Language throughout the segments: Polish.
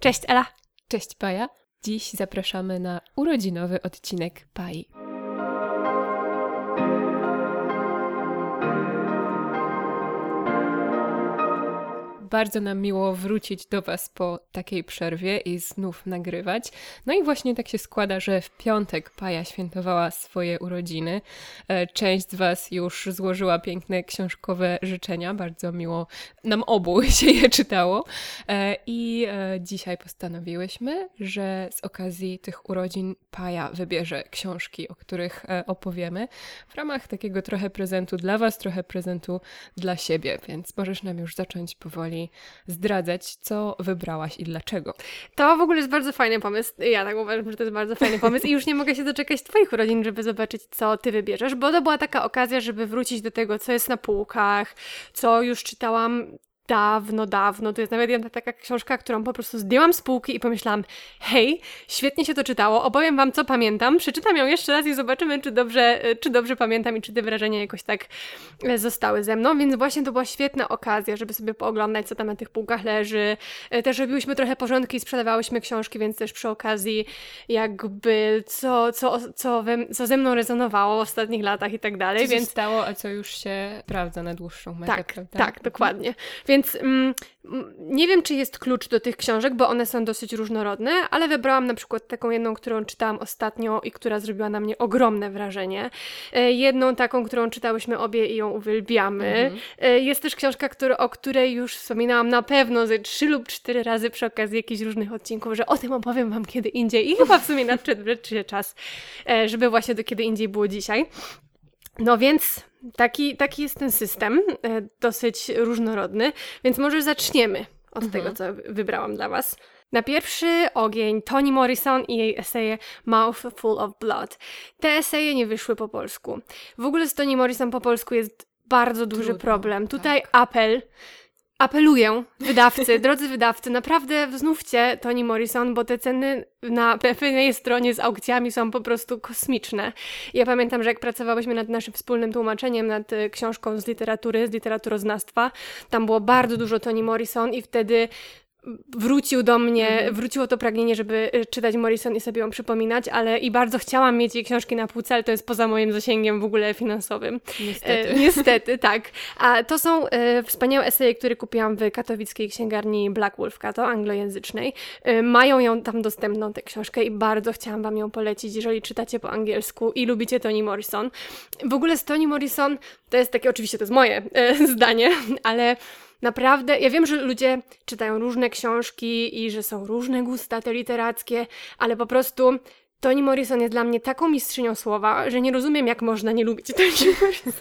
Cześć Ela. Cześć Paja. Dziś zapraszamy na urodzinowy odcinek Pai. Bardzo nam miło wrócić do Was po takiej przerwie i znów nagrywać. No i właśnie tak się składa, że w piątek Paja świętowała swoje urodziny. E, część z Was już złożyła piękne książkowe życzenia. Bardzo miło nam obu się je czytało. E, I e, dzisiaj postanowiłyśmy, że z okazji tych urodzin Paja wybierze książki, o których opowiemy, w ramach takiego trochę prezentu dla Was, trochę prezentu dla siebie. Więc możesz nam już zacząć powoli zdradzać, co wybrałaś i dlaczego. To w ogóle jest bardzo fajny pomysł. Ja tak uważam, że to jest bardzo fajny pomysł i już nie mogę się doczekać Twoich urodzin, żeby zobaczyć, co Ty wybierzesz, bo to była taka okazja, żeby wrócić do tego, co jest na półkach, co już czytałam dawno, dawno. To jest nawet jedna taka książka, którą po prostu zdjęłam z półki i pomyślałam, hej, świetnie się to czytało, opowiem Wam, co pamiętam, przeczytam ją jeszcze raz i zobaczymy, czy dobrze, czy dobrze pamiętam i czy te wrażenia jakoś tak e, zostały ze mną, więc właśnie to była świetna okazja, żeby sobie pooglądać, co tam na tych półkach leży. E, też robiłyśmy trochę porządki i sprzedawałyśmy książki, więc też przy okazji jakby co, co, co, we, co ze mną rezonowało w ostatnich latach i tak dalej. Co więc stało, a co już się sprawdza na dłuższą metę, tak, prawda? Tak, dokładnie. Więc więc mm, nie wiem, czy jest klucz do tych książek, bo one są dosyć różnorodne, ale wybrałam na przykład taką jedną, którą czytałam ostatnio i która zrobiła na mnie ogromne wrażenie. E, jedną taką, którą czytałyśmy obie i ją uwielbiamy. Mhm. E, jest też książka, który, o której już wspominałam na pewno ze trzy lub cztery razy przy okazji jakichś różnych odcinków, że o tym opowiem Wam kiedy indziej i chyba w sumie nadszedł wreszcie czas, e, żeby właśnie do kiedy indziej było dzisiaj. No więc taki, taki jest ten system, e, dosyć różnorodny, więc może zaczniemy od mhm. tego, co wybrałam dla Was. Na pierwszy ogień Toni Morrison i jej eseje Mouth Full of Blood. Te eseje nie wyszły po polsku. W ogóle z Toni Morrison po polsku jest bardzo duży Trudno, problem. Tutaj tak. apel apeluję, wydawcy, drodzy wydawcy, naprawdę wznówcie Toni Morrison, bo te ceny na pewnej stronie z aukcjami są po prostu kosmiczne. Ja pamiętam, że jak pracowałyśmy nad naszym wspólnym tłumaczeniem, nad e, książką z literatury, z literaturoznawstwa, tam było bardzo dużo Toni Morrison i wtedy wrócił do mnie, mhm. wróciło to pragnienie, żeby y, czytać Morrison i sobie ją przypominać, ale i bardzo chciałam mieć jej książki na półce, ale to jest poza moim zasięgiem w ogóle finansowym. Niestety. E, niestety, tak. A to są e, wspaniałe eseje, które kupiłam w katowickiej księgarni Black Wolf Kato, anglojęzycznej. E, mają ją tam dostępną, tę książkę i bardzo chciałam Wam ją polecić, jeżeli czytacie po angielsku i lubicie Toni Morrison. W ogóle z Toni Morrison, to jest takie, oczywiście to jest moje e, zdanie, ale Naprawdę, ja wiem, że ludzie czytają różne książki i że są różne gusta te literackie, ale po prostu Toni Morrison jest dla mnie taką mistrzynią słowa, że nie rozumiem, jak można nie lubić Toni Morrison.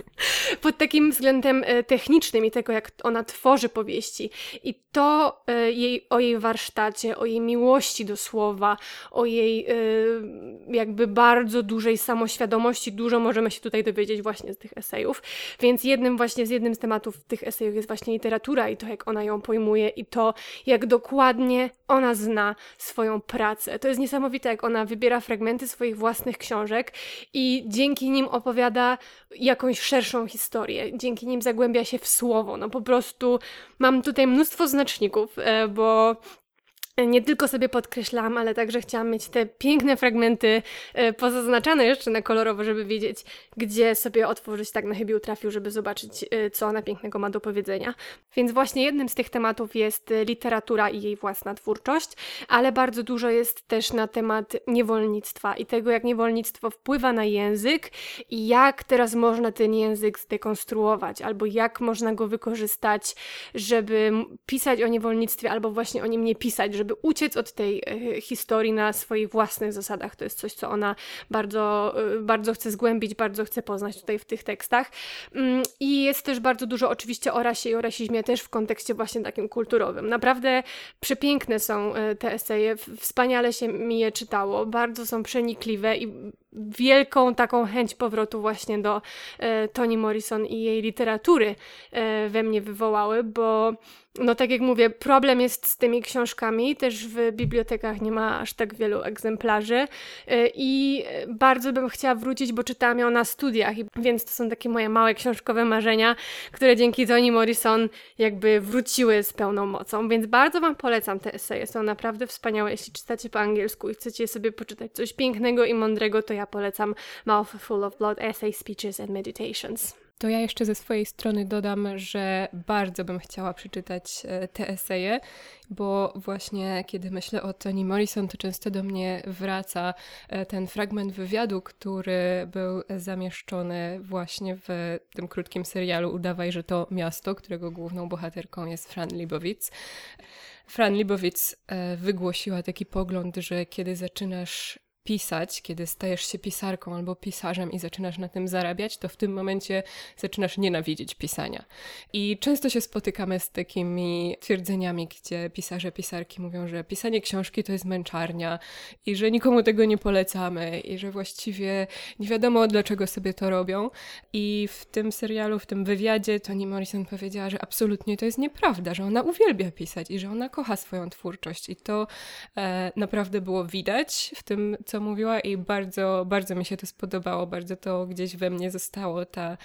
Pod takim względem e, technicznym i tego, jak ona tworzy powieści. I to e, jej, o jej warsztacie, o jej miłości do słowa, o jej e, jakby bardzo dużej samoświadomości, dużo możemy się tutaj dowiedzieć właśnie z tych esejów. Więc jednym właśnie z jednym z tematów tych esejów jest właśnie literatura i to, jak ona ją pojmuje i to, jak dokładnie ona zna swoją pracę. To jest niesamowite, jak ona wybiera fragmenty swoich własnych książek i dzięki nim opowiada jakąś szerszą historię. Dzięki nim zagłębia się w słowo. No po prostu mam tutaj mnóstwo znaczników, e, bo nie tylko sobie podkreślam, ale także chciałam mieć te piękne fragmenty e, pozaznaczane jeszcze na kolorowo, żeby wiedzieć, gdzie sobie otworzyć tak na chybił trafił, żeby zobaczyć, e, co ona pięknego ma do powiedzenia. Więc właśnie jednym z tych tematów jest e, literatura i jej własna twórczość, ale bardzo dużo jest też na temat niewolnictwa i tego, jak niewolnictwo wpływa na język i jak teraz można ten język zdekonstruować, albo jak można go wykorzystać, żeby pisać o niewolnictwie, albo właśnie o nim nie pisać, żeby żeby uciec od tej e, historii na swoich własnych zasadach. To jest coś, co ona bardzo, e, bardzo chce zgłębić, bardzo chce poznać tutaj w tych tekstach. Mm, I jest też bardzo dużo oczywiście o rasie i o rasizmie też w kontekście właśnie takim kulturowym. Naprawdę przepiękne są e, te eseje, wspaniale się mi je czytało, bardzo są przenikliwe i wielką taką chęć powrotu właśnie do e, Toni Morrison i jej literatury e, we mnie wywołały, bo no tak jak mówię, problem jest z tymi książkami, też w bibliotekach nie ma aż tak wielu egzemplarzy y, i bardzo bym chciała wrócić, bo czytałam ją na studiach, więc to są takie moje małe książkowe marzenia, które dzięki Toni Morrison jakby wróciły z pełną mocą, więc bardzo Wam polecam te eseje, są naprawdę wspaniałe, jeśli czytacie po angielsku i chcecie sobie poczytać coś pięknego i mądrego, to ja polecam Mouth Full of Blood, Essay, Speeches and Meditations. To ja jeszcze ze swojej strony dodam, że bardzo bym chciała przeczytać e, te eseje, bo właśnie kiedy myślę o Toni Morrison, to często do mnie wraca e, ten fragment wywiadu, który był zamieszczony właśnie w tym krótkim serialu Udawaj, że to miasto, którego główną bohaterką jest Fran Libowitz. Fran Libowitz e, wygłosiła taki pogląd, że kiedy zaczynasz pisać, kiedy stajesz się pisarką albo pisarzem i zaczynasz na tym zarabiać, to w tym momencie zaczynasz nienawidzić pisania. I często się spotykamy z takimi twierdzeniami, gdzie pisarze, pisarki mówią, że pisanie książki to jest męczarnia i że nikomu tego nie polecamy i że właściwie nie wiadomo dlaczego sobie to robią. I w tym serialu, w tym wywiadzie Toni Morrison powiedziała, że absolutnie to jest nieprawda, że ona uwielbia pisać i że ona kocha swoją twórczość. I to e, naprawdę było widać w tym, co co mówiła i bardzo, bardzo mi się to spodobało, bardzo to gdzieś we mnie zostało, ta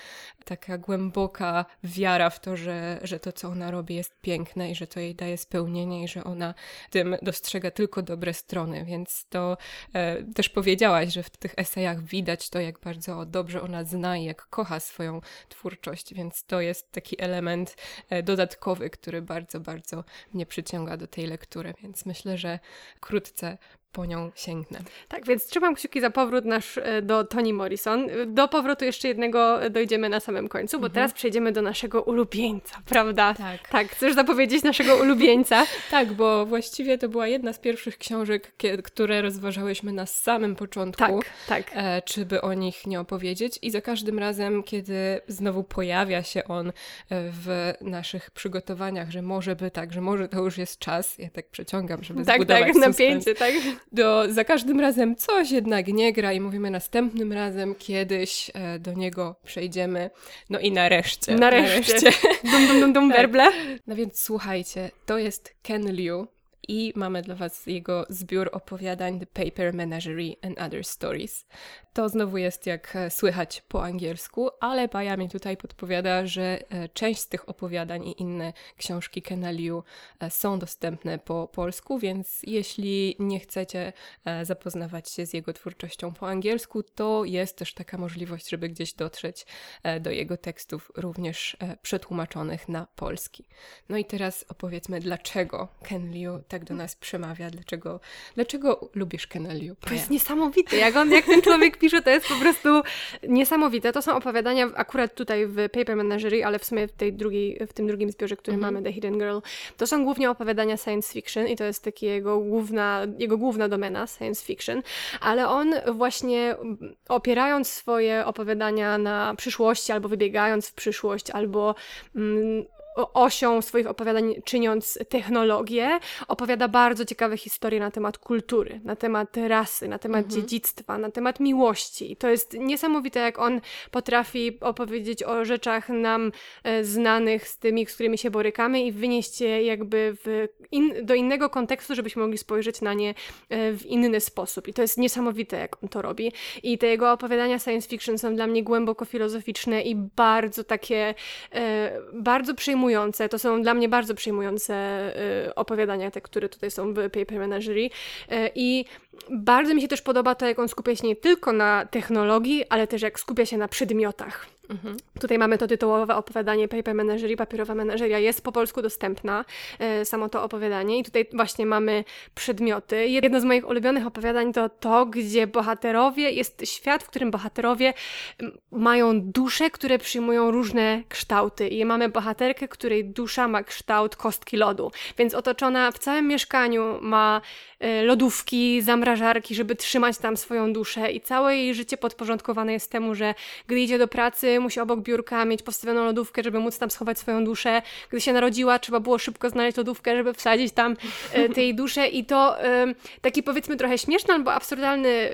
taka głęboka wiara w to, że, że to, co ona robi jest piękne i że to jej daje spełnienie i że ona tym dostrzega tylko dobre strony, więc to e, też powiedziałaś, że w tych esejach widać to, jak bardzo dobrze ona zna i jak kocha swoją twórczość, więc to jest taki element e, dodatkowy, który bardzo, bardzo mnie przyciąga do tej lektury, więc myślę, że wkrótce po nią sięgnę. Tak, więc trzymam kciuki za powrót nasz e, do Toni Morrison. Do powrotu jeszcze jednego dojdziemy na samym końcu, bo mhm. teraz przejdziemy do naszego ulubieńca, prawda? Tak. Tak, chcesz zapowiedzieć naszego ulubieńca? tak, bo właściwie to była jedna z pierwszych książek, które rozważałyśmy na samym początku. Tak, tak. E, czy by o nich nie opowiedzieć i za każdym razem, kiedy znowu pojawia się on e, w naszych przygotowaniach, że może by tak, że może to już jest czas, ja tak przeciągam, żeby tak, zbudować Tak, napięcie, tak do, za każdym razem coś jednak nie gra i mówimy następnym razem kiedyś e, do niego przejdziemy. No i nareszcie. Nareszcie. nareszcie. dum, dum, dum, dum, tak. werble. No więc słuchajcie, to jest Ken Liu i mamy dla Was jego zbiór opowiadań The Paper Menagerie and Other Stories. To znowu jest jak e, słychać po angielsku, ale Baja mi tutaj podpowiada, że e, część z tych opowiadań i inne książki Kenaliu e, są dostępne po polsku, więc jeśli nie chcecie zapoznawać się z jego twórczością po angielsku, to jest też taka możliwość, żeby gdzieś dotrzeć do jego tekstów również przetłumaczonych na polski. No i teraz opowiedzmy, dlaczego Ken Liu tak do nas przemawia, dlaczego, dlaczego lubisz Ken Liu? To jest niesamowite, jak, on, jak ten człowiek pisze, to jest po prostu niesamowite. To są opowiadania akurat tutaj w Paper Menagerie, ale w sumie w, tej drugiej, w tym drugim zbiorze, który mm -hmm. mamy, The Hidden Girl, to są głównie opowiadania science fiction i to jest taki jego główna, jego główna domena, science fiction, ale on właśnie opierając swoje opowiadania na przyszłości, albo wybiegając w przyszłość, albo mm, osią swoich opowiadań czyniąc technologię, opowiada bardzo ciekawe historie na temat kultury, na temat rasy, na temat mhm. dziedzictwa, na temat miłości. I to jest niesamowite, jak on potrafi opowiedzieć o rzeczach nam e, znanych z tymi, z którymi się borykamy i wynieść je jakby in, do innego kontekstu, żebyśmy mogli spojrzeć na nie e, w inny sposób. I to jest niesamowite, jak on to robi. I te jego opowiadania science fiction są dla mnie głęboko filozoficzne i bardzo takie, e, bardzo przejmujące przejmujące, to są dla mnie bardzo przejmujące y, opowiadania, te, które tutaj są w Paper Menagerie. Y, I bardzo mi się też podoba to, jak on skupia się nie tylko na technologii, ale też jak skupia się na przedmiotach. Mhm. Tutaj mamy to tytułowe opowiadanie Paper Menagerie, papierowa menażeria jest po polsku dostępna, e, samo to opowiadanie i tutaj właśnie mamy przedmioty. Jedno z moich ulubionych opowiadań to to, gdzie bohaterowie, jest świat, w którym bohaterowie mają dusze, które przyjmują różne kształty i mamy bohaterkę, której dusza ma kształt kostki lodu, więc otoczona w całym mieszkaniu ma e, lodówki, zamrażarki, żeby trzymać tam swoją duszę i całe jej życie podporządkowane jest temu, że gdy idzie do pracy, musi obok biurka mieć postawioną lodówkę, żeby móc tam schować swoją duszę. Gdy się narodziła, trzeba było szybko znaleźć lodówkę, żeby wsadzić tam e, tej duszę i to taki powiedzmy trochę śmieszny albo absurdalny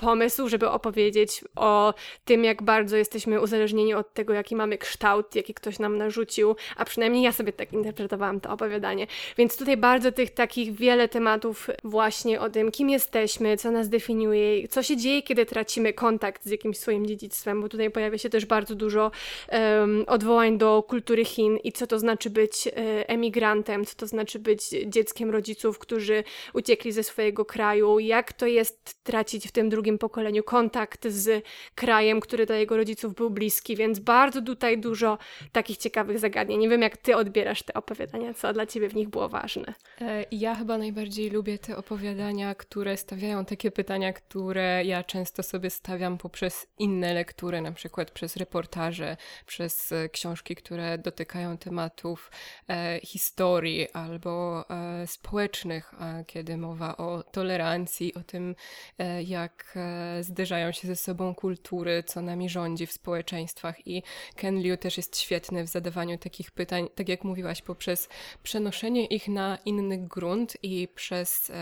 pomysł, żeby opowiedzieć o tym, jak bardzo jesteśmy uzależnieni od tego, jaki mamy kształt, jaki ktoś nam narzucił, a przynajmniej ja sobie tak interpretowałam to opowiadanie. Więc tutaj bardzo tych takich wiele tematów właśnie o tym, kim jesteśmy, co nas definiuje, co się dzieje, kiedy tracimy kontakt z jakimś swoim dziedzictwem, bo tutaj pojawia się też bardzo dużo um, odwołań do kultury Chin i co to znaczy być e, emigrantem, co to znaczy być dzieckiem rodziców, którzy uciekli ze swojego kraju, jak to jest tracić w tym drugim pokoleniu kontakt z krajem, który dla jego rodziców był bliski, więc bardzo tutaj dużo takich ciekawych zagadnień. Nie wiem, jak ty odbierasz te opowiadania, co dla ciebie w nich było ważne. E, ja chyba najbardziej lubię te opowiadania, które stawiają takie pytania, które ja często sobie stawiam poprzez inne lektury, na przykład przez reportaże, przez e, książki, które dotykają tematów e, historii albo społecznych, kiedy mowa o tolerancji, o tym, jak zderzają się ze sobą kultury, co nami rządzi w społeczeństwach. I Ken Liu też jest świetny w zadawaniu takich pytań, tak jak mówiłaś, poprzez przenoszenie ich na inny grunt i przez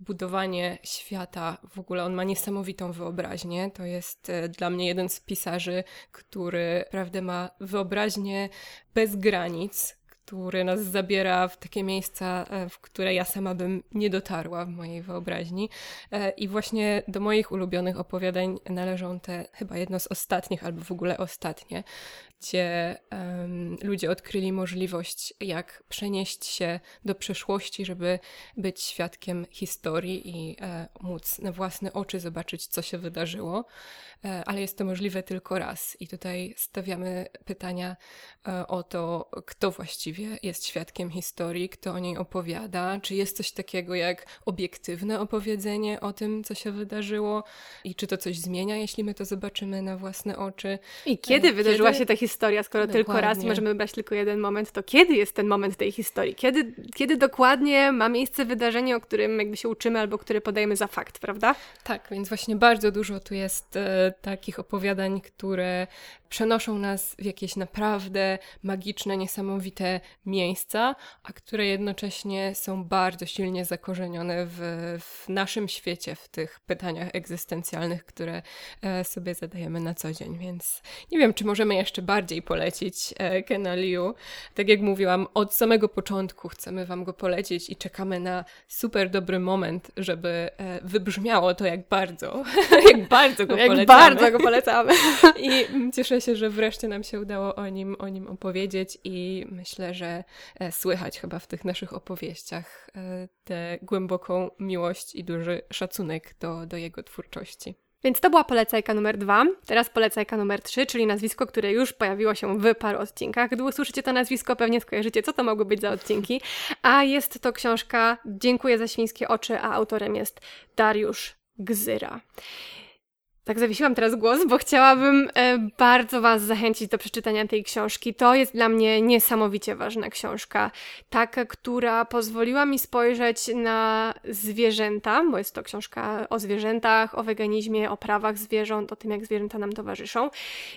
budowanie świata. W ogóle on ma niesamowitą wyobraźnię. To jest dla mnie jeden z pisarzy, który naprawdę ma wyobraźnię bez granic, który nas zabiera w takie miejsca, e, w które ja sama bym nie dotarła w mojej wyobraźni. E, I właśnie do moich ulubionych opowiadań należą te chyba jedno z ostatnich, albo w ogóle ostatnie, gdzie um, ludzie odkryli możliwość, jak przenieść się do przeszłości, żeby być świadkiem historii i e, móc na własne oczy zobaczyć, co się wydarzyło. E, ale jest to możliwe tylko raz. I tutaj stawiamy pytania e, o to, kto właściwie jest świadkiem historii, kto o niej opowiada, czy jest coś takiego jak obiektywne opowiedzenie o tym, co się wydarzyło i czy to coś zmienia, jeśli my to zobaczymy na własne oczy. I kiedy wydarzyła kiedy... się ta historia, skoro dokładnie. tylko raz możemy wybrać tylko jeden moment, to kiedy jest ten moment tej historii? Kiedy, kiedy dokładnie ma miejsce wydarzenie, o którym jakby się uczymy albo które podajemy za fakt, prawda? Tak, więc właśnie bardzo dużo tu jest e, takich opowiadań, które przenoszą nas w jakieś naprawdę magiczne, niesamowite miejsca, a które jednocześnie są bardzo silnie zakorzenione w, w naszym świecie, w tych pytaniach egzystencjalnych, które e, sobie zadajemy na co dzień. Więc nie wiem, czy możemy jeszcze bardziej polecić e, Kena Liu. Tak jak mówiłam, od samego początku chcemy Wam go polecić i czekamy na super dobry moment, żeby e, wybrzmiało to, jak bardzo, jak bardzo go jak polecamy. bardzo go polecamy. I cieszę się, że wreszcie nam się udało o nim, o nim opowiedzieć i myślę, że e, słychać chyba w tych naszych opowieściach e, tę głęboką miłość i duży szacunek do, do jego twórczości. Więc to była polecajka numer dwa. Teraz polecajka numer trzy, czyli nazwisko, które już pojawiło się w paru odcinkach. Gdy usłyszycie to nazwisko, pewnie skojarzycie, co to mogły być za odcinki. A jest to książka Dziękuję za świńskie oczy, a autorem jest Dariusz Gzyra. Tak zawiesiłam teraz głos, bo chciałabym e, bardzo Was zachęcić do przeczytania tej książki. To jest dla mnie niesamowicie ważna książka. Taka, która pozwoliła mi spojrzeć na zwierzęta, bo jest to książka o zwierzętach, o weganizmie, o prawach zwierząt, o tym, jak zwierzęta nam towarzyszą.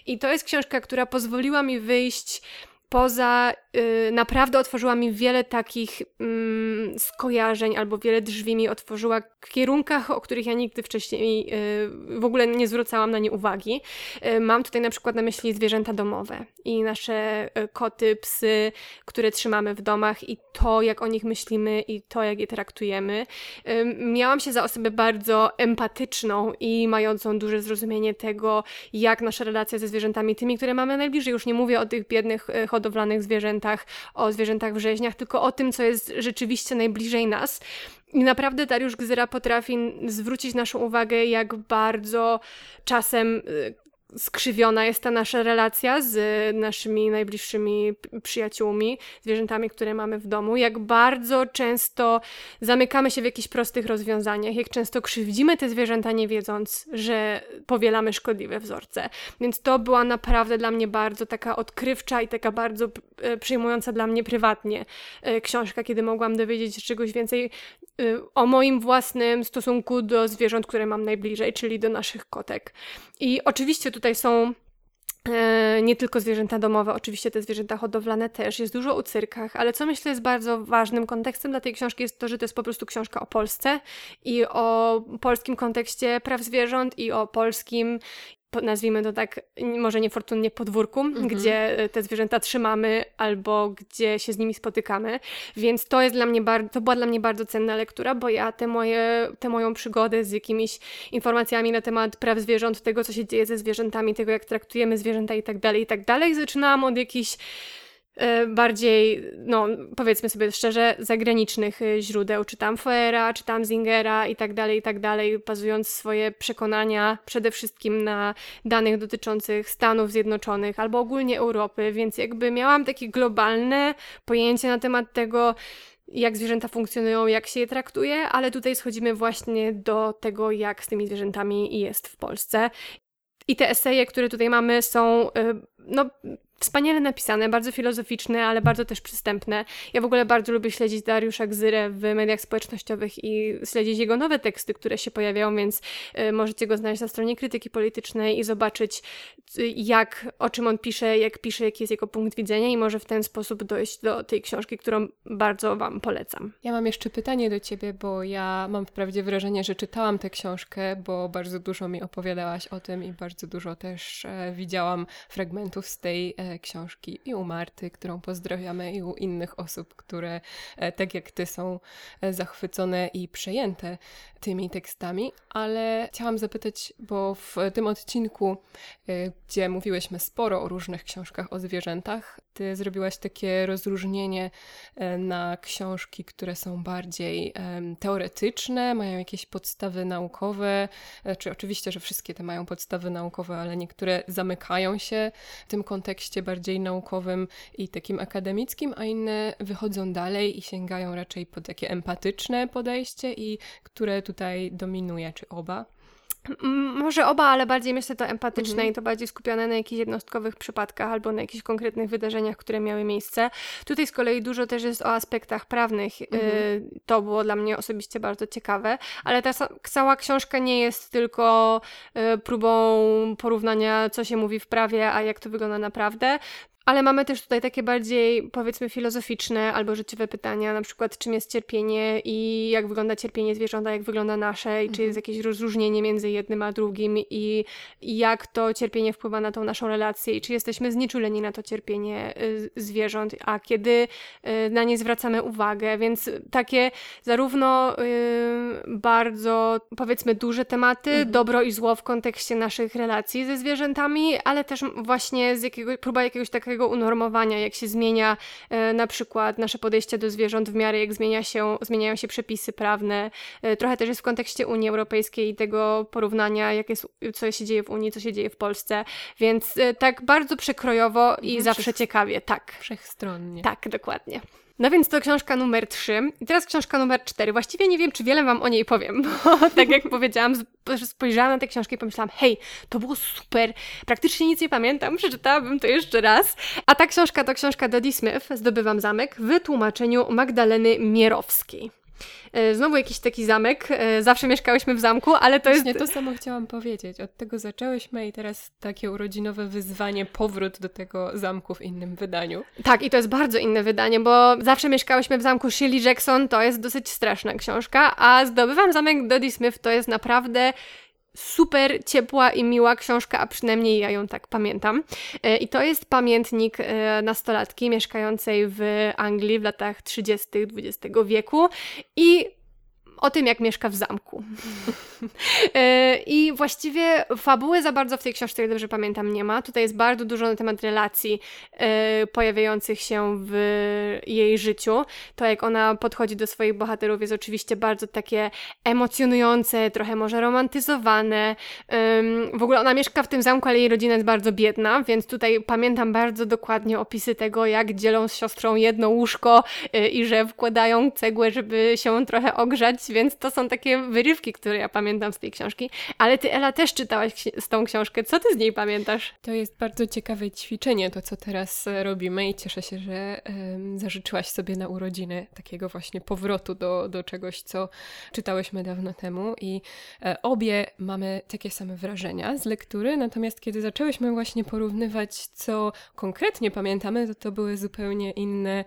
I to jest książka, która pozwoliła mi wyjść poza, y, naprawdę otworzyła mi wiele takich mm, skojarzeń, albo wiele drzwi mi otworzyła w kierunkach, o których ja nigdy wcześniej y, w ogóle nie zwracałam na nie uwagi. Y, mam tutaj na przykład na myśli zwierzęta domowe i nasze koty, psy, które trzymamy w domach i to, jak o nich myślimy i to, jak je traktujemy. Miałam się za osobę bardzo empatyczną i mającą duże zrozumienie tego, jak nasza relacja ze zwierzętami, tymi, które mamy najbliżej, już nie mówię o tych biednych y, hodowlanych zwierzętach, o zwierzętach w rzeźniach, tylko o tym, co jest rzeczywiście najbliżej nas. I naprawdę Dariusz Gzyra potrafi zwrócić naszą uwagę, jak bardzo czasem y, skrzywiona jest ta nasza relacja z naszymi najbliższymi przyjaciółmi, zwierzętami, które mamy w domu, jak bardzo często zamykamy się w jakichś prostych rozwiązaniach, jak często krzywdzimy te zwierzęta, nie wiedząc, że powielamy szkodliwe wzorce. Więc to była naprawdę dla mnie bardzo taka odkrywcza i taka bardzo e, przyjmująca dla mnie prywatnie e, książka, kiedy mogłam dowiedzieć się czegoś więcej e, o moim własnym stosunku do zwierząt, które mam najbliżej, czyli do naszych kotek. I oczywiście tutaj są E, nie tylko zwierzęta domowe, oczywiście te zwierzęta hodowlane też, jest dużo o cyrkach, ale co myślę jest bardzo ważnym kontekstem dla tej książki jest to, że to jest po prostu książka o Polsce i o polskim kontekście praw zwierząt i o polskim nazwijmy to tak, może niefortunnie podwórku, mhm. gdzie e, te zwierzęta trzymamy albo gdzie się z nimi spotykamy. Więc to jest dla mnie bardzo, to była dla mnie bardzo cenna lektura, bo ja te moje, tę moją przygodę z jakimiś informacjami na temat praw zwierząt, tego co się dzieje ze zwierzętami, tego jak traktujemy zwierzęta i tak dalej, i tak dalej, zaczynałam od jakichś bardziej, no powiedzmy sobie szczerze, zagranicznych e, źródeł. Czytam Foera, czytam Zingera i tak dalej, i tak dalej, bazując swoje przekonania przede wszystkim na danych dotyczących Stanów Zjednoczonych albo ogólnie Europy, więc jakby miałam takie globalne pojęcie na temat tego, jak zwierzęta funkcjonują, jak się je traktuje, ale tutaj schodzimy właśnie do tego, jak z tymi zwierzętami jest w Polsce. I te eseje, które tutaj mamy, są e, no, Wspaniale napisane, bardzo filozoficzne, ale bardzo też przystępne. Ja w ogóle bardzo lubię śledzić Dariusza Gzyrę w mediach społecznościowych i śledzić jego nowe teksty, które się pojawiają, więc y, możecie go znaleźć na stronie krytyki politycznej i zobaczyć, y, jak, o czym on pisze, jak pisze, jaki jest jego punkt widzenia i może w ten sposób dojść do tej książki, którą bardzo Wam polecam. Ja mam jeszcze pytanie do Ciebie, bo ja mam wprawdzie wrażenie, że czytałam tę książkę, bo bardzo dużo mi opowiadałaś o tym i bardzo dużo też e, widziałam fragmentów z tej e, książki i u Marty, którą pozdrawiamy, i u innych osób, które e, tak jak ty są e, zachwycone i przejęte tymi tekstami, ale chciałam zapytać, bo w tym odcinku, e, gdzie mówiłyśmy sporo o różnych książkach o zwierzętach, ty zrobiłaś takie rozróżnienie na książki, które są bardziej teoretyczne, mają jakieś podstawy naukowe, czy oczywiście, że wszystkie te mają podstawy naukowe, ale niektóre zamykają się w tym kontekście bardziej naukowym i takim akademickim, a inne wychodzą dalej i sięgają raczej po takie empatyczne podejście i które tutaj dominuje, czy oba? Może oba, ale bardziej myślę to empatyczne mhm. i to bardziej skupione na jakichś jednostkowych przypadkach albo na jakichś konkretnych wydarzeniach, które miały miejsce. Tutaj z kolei dużo też jest o aspektach prawnych. Mhm. To było dla mnie osobiście bardzo ciekawe, ale ta cała książka nie jest tylko y, próbą porównania, co się mówi w prawie, a jak to wygląda naprawdę. Ale mamy też tutaj takie bardziej, powiedzmy, filozoficzne albo życiowe pytania, na przykład czym jest cierpienie i jak wygląda cierpienie zwierząt, jak wygląda nasze, i czy jest mhm. jakieś rozróżnienie między jednym a drugim, i, i jak to cierpienie wpływa na tą naszą relację, i czy jesteśmy znieczuleni na to cierpienie y, zwierząt, a kiedy y, na nie zwracamy uwagę. Więc takie zarówno y, bardzo, powiedzmy, duże tematy, mhm. dobro i zło w kontekście naszych relacji ze zwierzętami, ale też właśnie z jakiego, próba jakiegoś takiego takiego unormowania, jak się zmienia e, na przykład nasze podejście do zwierząt w miarę jak zmienia się, zmieniają się przepisy prawne. E, trochę też jest w kontekście Unii Europejskiej i tego porównania, jak jest, co się dzieje w Unii, co się dzieje w Polsce. Więc e, tak bardzo przekrojowo i mhm, zawsze ciekawie, tak. Wszechstronnie. Tak, dokładnie. No więc to książka numer 3. I teraz książka numer 4. Właściwie nie wiem, czy wiele Wam o niej powiem, bo tak jak powiedziałam, spojrzałam na tę książkę i pomyślałam, hej, to było super, praktycznie nic nie pamiętam, przeczytałabym to jeszcze raz. A ta książka to książka Dodie Smith, Zdobywam zamek, w tłumaczeniu Magdaleny Mierowskiej. E, znowu jakiś taki zamek. E, zawsze mieszkałyśmy w zamku, ale to Właśnie jest. to samo chciałam powiedzieć. Od tego zaczęłyśmy i teraz takie urodzinowe wyzwanie, powrót do tego zamku w innym wydaniu. Tak, i to jest bardzo inne wydanie, bo zawsze mieszkałyśmy w zamku Shirley Jackson, to jest dosyć straszna książka, a Zdobywam zamek Dodie Smith to jest naprawdę super ciepła i miła książka, a przynajmniej ja ją tak pamiętam. E, I to jest pamiętnik e, nastolatki mieszkającej w Anglii w latach 30. XX wieku i o tym, jak mieszka w zamku. E, I właściwie fabuły za bardzo w tej książce, jak dobrze pamiętam, nie ma. Tutaj jest bardzo dużo na temat relacji e, pojawiających się w jej życiu. To, jak ona podchodzi do swoich bohaterów, jest oczywiście bardzo takie emocjonujące, trochę może romantyzowane. W ogóle ona mieszka w tym zamku, ale jej rodzina jest bardzo biedna, więc tutaj pamiętam bardzo dokładnie opisy tego, jak dzielą z siostrą jedno łóżko e, i że wkładają cegłę, żeby się trochę ogrzać więc to są takie wyrywki, które ja pamiętam z tej książki. Ale ty, Ela, też czytałaś z tą książkę. Co ty z niej pamiętasz? To jest bardzo ciekawe ćwiczenie, to co teraz e, robimy i cieszę się, że um, zażyczyłaś sobie na urodziny takiego właśnie powrotu do, do czegoś, co czytałyśmy dawno temu i e, obie mamy takie same wrażenia z lektury, natomiast kiedy zaczęłyśmy właśnie porównywać, co konkretnie pamiętamy, to to były zupełnie inne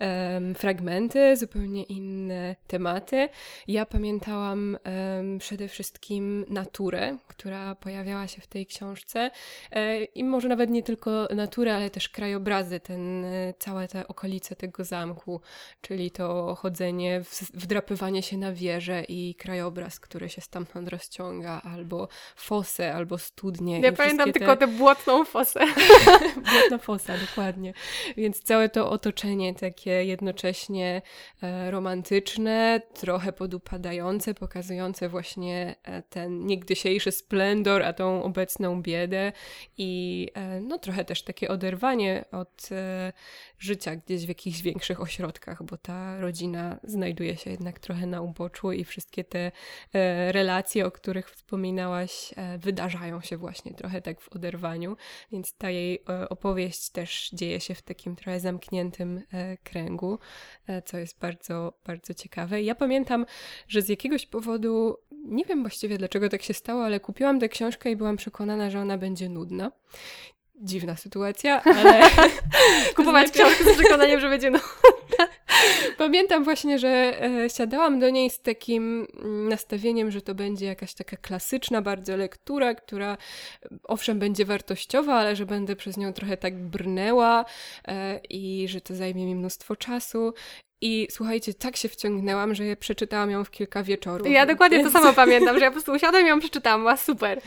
um, fragmenty, zupełnie inne tematy. Ja pamiętałam um, przede wszystkim naturę, która pojawiała się w tej książce e, i może nawet nie tylko naturę, ale też krajobrazy, ten, e, całe te okolice tego zamku, czyli to chodzenie, wdrapywanie się na wieżę i krajobraz, który się stamtąd rozciąga, albo fosę, albo studnie. Ja pamiętam te... tylko tę błotną fosę. Błotna fosa, dokładnie. Więc całe to otoczenie takie jednocześnie e, romantyczne, trochę podupadające, pokazujące właśnie e, ten niegdysiejszy splendor, a tą obecną biedę i e, no trochę też takie oderwanie od życia gdzieś w jakichś większych ośrodkach, bo ta rodzina znajduje się jednak trochę na uboczu i wszystkie te relacje, o których wspominałaś, wydarzają się właśnie trochę tak w oderwaniu, więc ta jej opowieść też dzieje się w takim trochę zamkniętym kręgu, co jest bardzo, bardzo ciekawe. Ja pamiętam, że z jakiegoś powodu, nie wiem właściwie dlaczego tak się stało, ale kupiłam tę książkę i byłam przekonana, że ona będzie nudna. Dziwna sytuacja, ale. Kupować książkę z przekonaniem, że będzie nudna. Pamiętam właśnie, że e, siadałam do niej z takim mm, nastawieniem, że to będzie jakaś taka klasyczna bardzo lektura, która owszem będzie wartościowa, ale że będę przez nią trochę tak brnęła e, i że to zajmie mi mnóstwo czasu. I słuchajcie, tak się wciągnęłam, że przeczytałam ją w kilka wieczorów. Ja dokładnie to samo pamiętam, że ja po prostu usiadłam i ją przeczytałam, była super.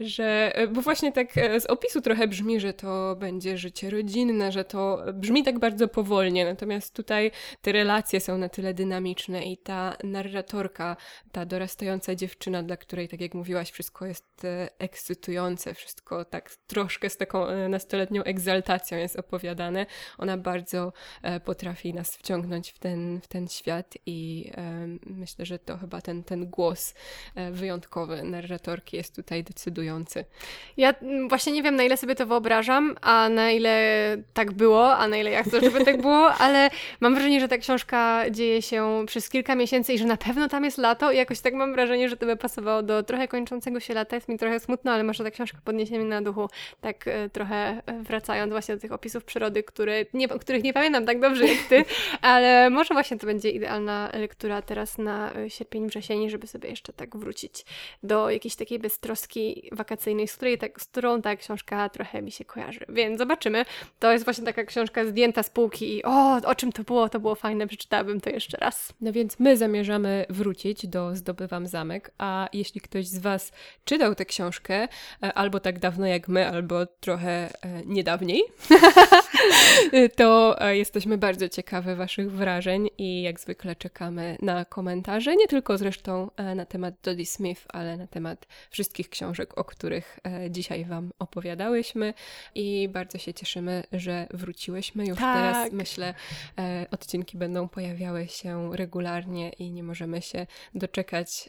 Że, e, bo właśnie tak e, z opisu trochę brzmi, że to będzie życie rodzinne, że to brzmi tak bardzo powolnie, natomiast tutaj te relacje są na tyle dynamiczne i ta narratorka, ta dorastająca dziewczyna, dla której, tak jak mówiłaś, wszystko jest e, ekscytujące, wszystko tak troszkę z taką nastoletnią egzaltacją jest opowiadane, ona bardzo potrafi nas wciągnąć w ten, w ten świat i e, myślę, że to chyba ten, ten głos e, wyjątkowy narratorki jest tutaj decydujący. Ja mm, właśnie nie wiem, na ile sobie to wyobrażam, a na ile tak było, a na ile ja chcę, żeby tak było, ale mam wrażenie, że ta książka dzieje się przez kilka miesięcy i że na pewno tam jest lato i jakoś tak mam wrażenie, że to by pasowało do trochę kończącego się lata. Jest mi trochę smutno, ale może ta książka podniesie mnie na duchu, tak e, trochę wracając właśnie do tych opisów przyrody, które nie, których nie pamiętam tak dobrze jak ty, ale może właśnie to będzie idealna lektura teraz na e, sierpień, wrzesień, żeby sobie jeszcze tak wrócić do jakiejś takiej beztroski wakacyjnej, z, której tak, z którą ta książka trochę mi się kojarzy. Więc zobaczymy. To jest właśnie taka książka zdjęta z półki i o, o czym to było, to było fajne, przeczytałabym to jeszcze raz. No więc my zamierzamy wrócić do Zdobywam Zamek, a jeśli ktoś z Was czytał tę książkę, e, albo tak dawno jak my, albo trochę e, niedawniej, to jesteśmy bardzo ciekawe Waszych wrażeń wrażeń i jak zwykle czekamy na komentarze, nie tylko zresztą e, na temat Dodie Smith, ale na temat wszystkich książek, o których e, dzisiaj Wam opowiadałyśmy i bardzo się cieszymy, że wróciłyśmy. Już tak. teraz myślę, e, odcinki będą pojawiały się regularnie i nie możemy się doczekać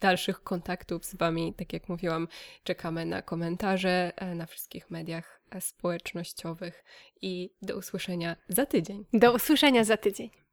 dalszych kontaktów z Wami. Tak jak mówiłam, czekamy na komentarze na wszystkich mediach społecznościowych i do usłyszenia za tydzień. Do usłyszenia za tydzień.